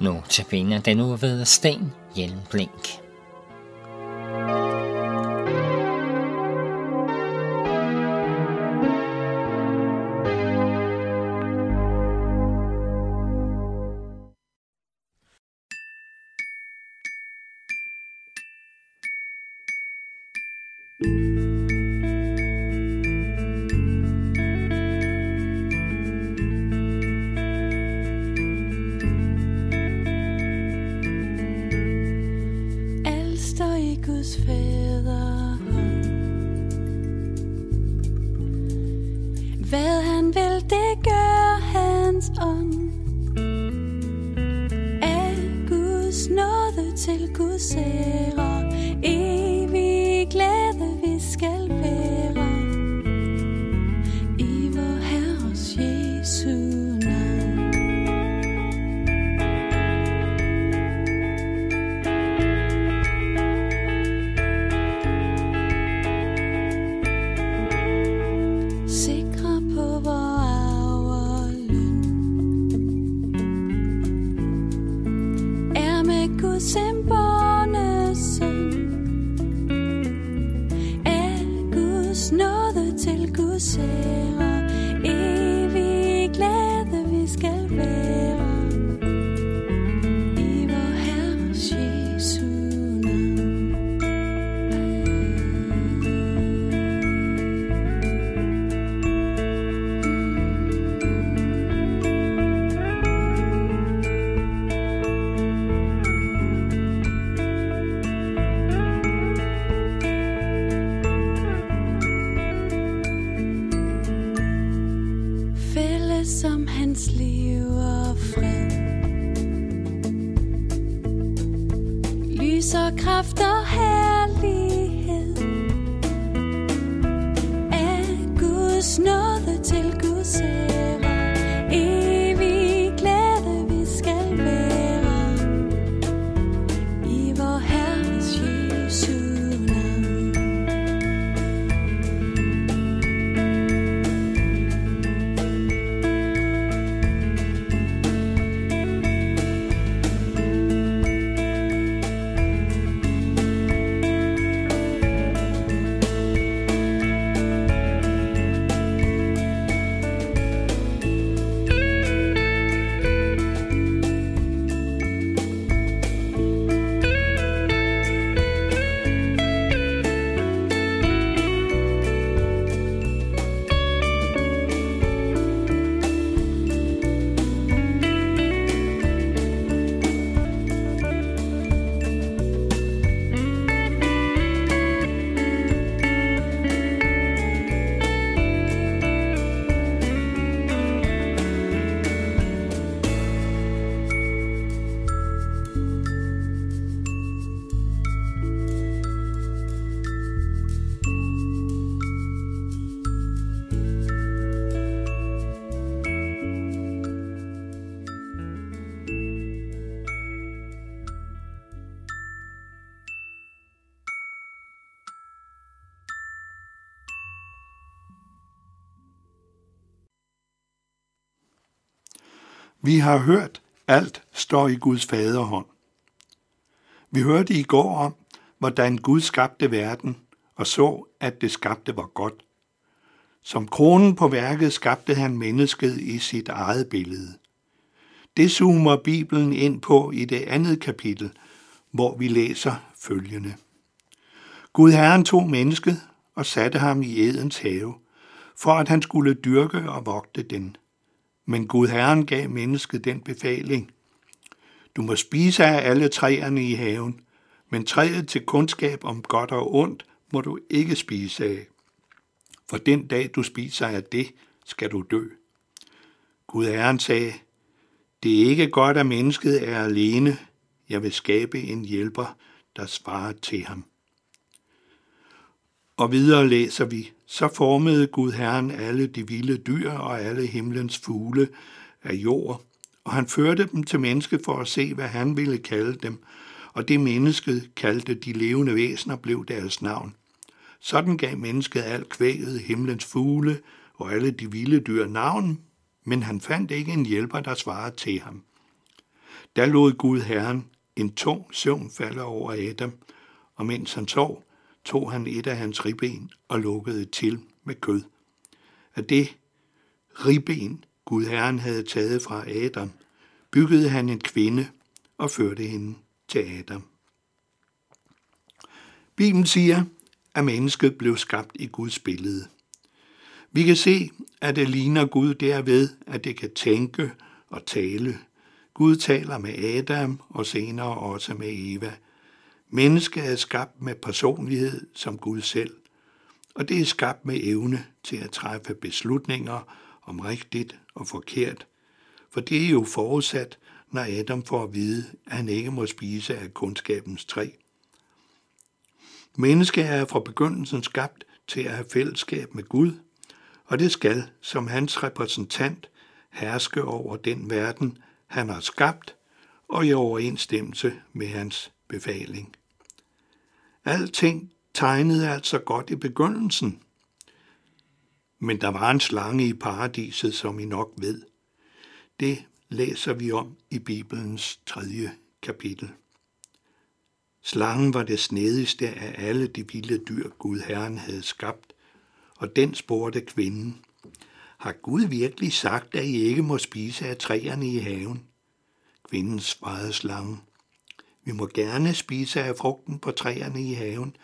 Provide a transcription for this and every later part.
Notabene den nu ved Sten Hjelmblink. til Guds ære. Så kraft og herlighed af Guds nåde til Guds ære. Vi har hørt, alt står i Guds faderhånd. Vi hørte i går om, hvordan Gud skabte verden og så, at det skabte var godt. Som kronen på værket skabte han mennesket i sit eget billede. Det zoomer Bibelen ind på i det andet kapitel, hvor vi læser følgende. Gud Herren tog mennesket og satte ham i Edens have, for at han skulle dyrke og vogte den. Men Gud Herren gav mennesket den befaling. Du må spise af alle træerne i haven, men træet til kundskab om godt og ondt må du ikke spise af. For den dag du spiser af det, skal du dø. Gud Herren sagde, det er ikke godt, at mennesket er alene. Jeg vil skabe en hjælper, der svarer til ham. Og videre læser vi, så formede Gud Herren alle de vilde dyr og alle himlens fugle af jord, og han førte dem til menneske for at se, hvad han ville kalde dem, og det mennesket kaldte de levende væsener blev deres navn. Sådan gav mennesket alt kvæget, himlens fugle og alle de vilde dyr navn, men han fandt ikke en hjælper, der svarede til ham. Da lod Gud Herren en tung søvn falde over Adam, og mens han sov, tog han et af hans ribben og lukkede til med kød. Af det ribben, Gud Herren havde taget fra Adam, byggede han en kvinde og førte hende til Adam. Bibelen siger, at mennesket blev skabt i Guds billede. Vi kan se, at det ligner Gud derved, at det kan tænke og tale. Gud taler med Adam og senere også med Eva. Mennesket er skabt med personlighed som Gud selv, og det er skabt med evne til at træffe beslutninger om rigtigt og forkert, for det er jo forudsat, når Adam får at vide, at han ikke må spise af kundskabens træ. Mennesket er fra begyndelsen skabt til at have fællesskab med Gud, og det skal, som hans repræsentant, herske over den verden, han har skabt, og i overensstemmelse med hans befaling. Alting tegnede altså godt i begyndelsen, men der var en slange i paradiset, som I nok ved. Det læser vi om i Bibelens tredje kapitel. Slangen var det snedigste af alle de vilde dyr, Gud Herren havde skabt, og den spurgte kvinden, har Gud virkelig sagt, at I ikke må spise af træerne i haven? Kvinden svarede slangen, vi må gerne spise af frugten på træerne i haven,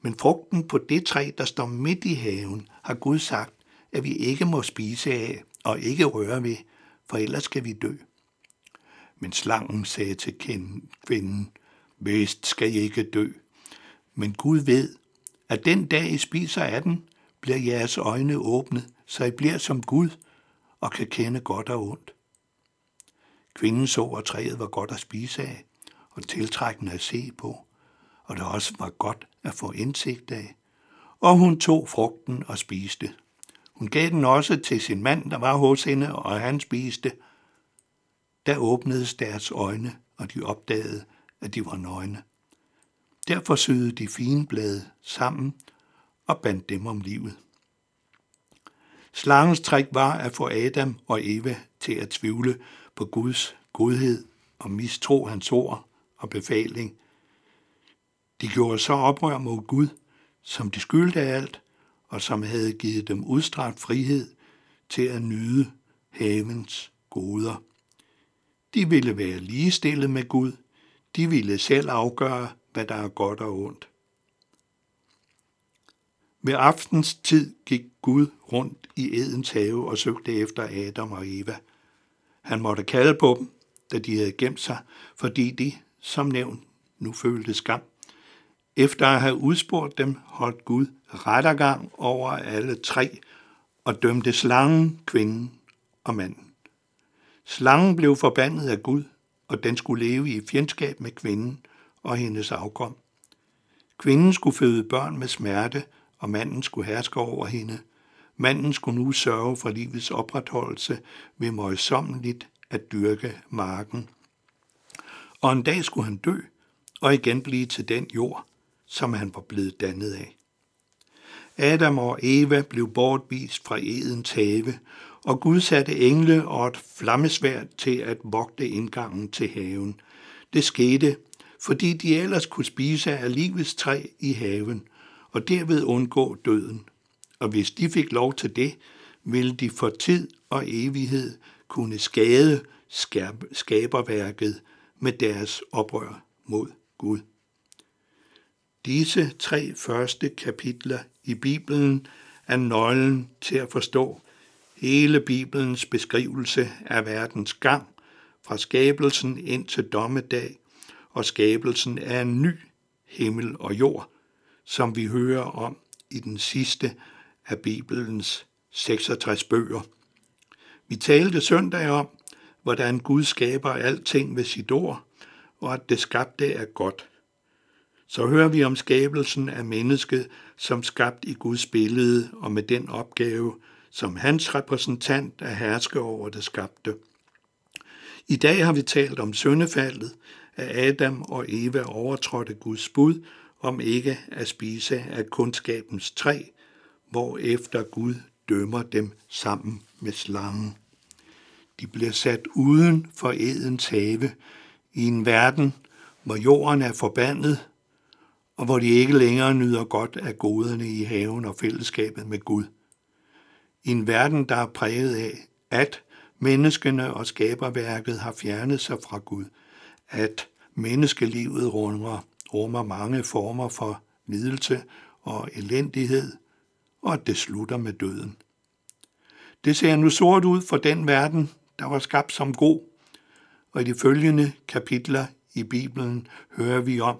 men frugten på det træ, der står midt i haven, har Gud sagt, at vi ikke må spise af og ikke røre ved, for ellers skal vi dø. Men slangen sagde til kvinden, Vist skal I ikke dø, men Gud ved, at den dag I spiser af den, bliver jeres øjne åbnet, så I bliver som Gud og kan kende godt og ondt. Kvinden så, at træet var godt at spise af og tiltrækkende at se på, og det også var godt at få indsigt af, og hun tog frugten og spiste. Hun gav den også til sin mand, der var hos hende, og han spiste. Der åbnedes deres øjne, og de opdagede, at de var nøgne. Derfor syede de fine blade sammen og bandt dem om livet. Slangens træk var at få Adam og Eva til at tvivle på Guds godhed og mistro hans ord og befaling. De gjorde så oprør mod Gud, som de skyldte alt, og som havde givet dem udstrakt frihed til at nyde havens goder. De ville være ligestillet med Gud. De ville selv afgøre, hvad der er godt og ondt. Ved aftens tid gik Gud rundt i Edens have og søgte efter Adam og Eva. Han måtte kalde på dem, da de havde gemt sig, fordi de, som nævnt, nu følte skam. Efter at have udspurgt dem, holdt Gud rettergang over alle tre og dømte slangen, kvinden og manden. Slangen blev forbandet af Gud, og den skulle leve i fjendskab med kvinden og hendes afkom. Kvinden skulle føde børn med smerte, og manden skulle herske over hende. Manden skulle nu sørge for livets opretholdelse ved møjsommeligt at dyrke marken. Og en dag skulle han dø, og igen blive til den jord, som han var blevet dannet af. Adam og Eva blev bortvist fra Edens have, og Gud satte engle og et flammesværd til at vogte indgangen til haven. Det skete, fordi de ellers kunne spise af livets træ i haven, og derved undgå døden. Og hvis de fik lov til det, ville de for tid og evighed kunne skade skaberværket med deres oprør mod Gud. Disse tre første kapitler i Bibelen er nøglen til at forstå hele Bibelens beskrivelse af verdens gang, fra skabelsen ind til dommedag og skabelsen af en ny himmel og jord, som vi hører om i den sidste af Bibelens 66 bøger. Vi talte søndag om, hvordan Gud skaber alting ved sit ord, og at det skabte er godt. Så hører vi om skabelsen af mennesket som skabt i Guds billede og med den opgave, som hans repræsentant er herske over det skabte. I dag har vi talt om syndefaldet, at Adam og Eva overtrådte Guds bud om ikke at spise af kundskabens træ, hvor efter Gud dømmer dem sammen med slangen. De bliver sat uden for edens have i en verden, hvor jorden er forbandet, og hvor de ikke længere nyder godt af goderne i haven og fællesskabet med Gud. I en verden, der er præget af, at menneskene og skaberværket har fjernet sig fra Gud, at menneskelivet rummer, rummer mange former for lidelse og elendighed, og at det slutter med døden. Det ser nu sort ud for den verden, der var skabt som god, og i de følgende kapitler i Bibelen hører vi om,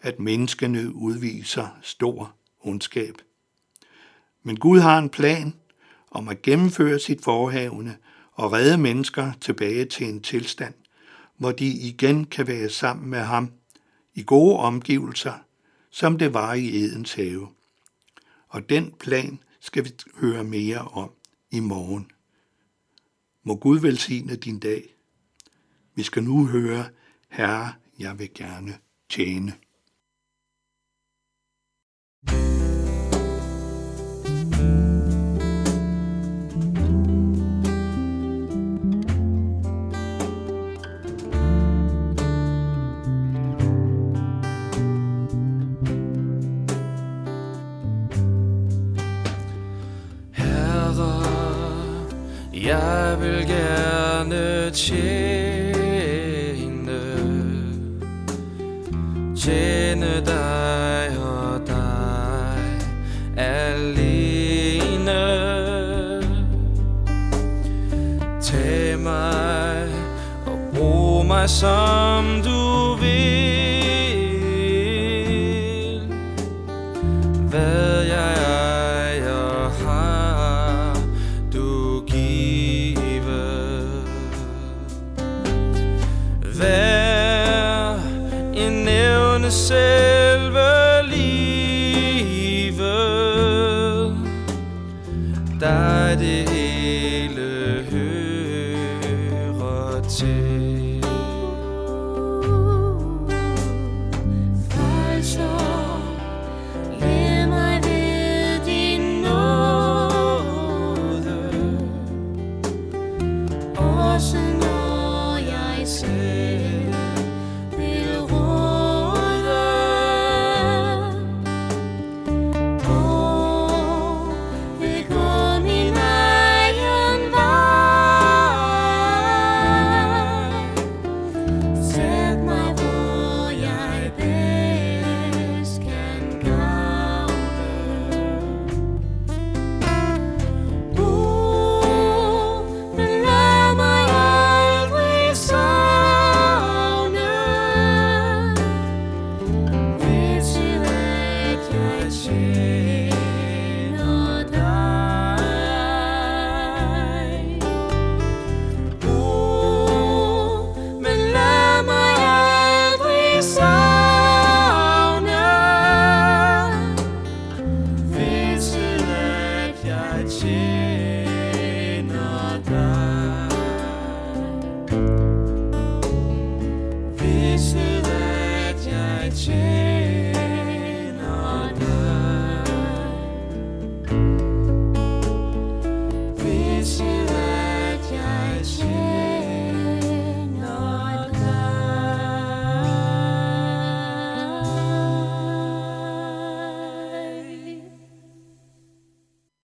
at menneskene udviser stor ondskab. Men Gud har en plan om at gennemføre sit forhavne og redde mennesker tilbage til en tilstand, hvor de igen kan være sammen med ham i gode omgivelser, som det var i Edens have. Og den plan skal vi høre mere om i morgen. Må Gud velsigne din dag. Vi skal nu høre, Herre, jeg vil gerne tjene. Jeg vil gerne tjene Tjene dig og dig alene. Tag mig og brug mig som du vil. Dig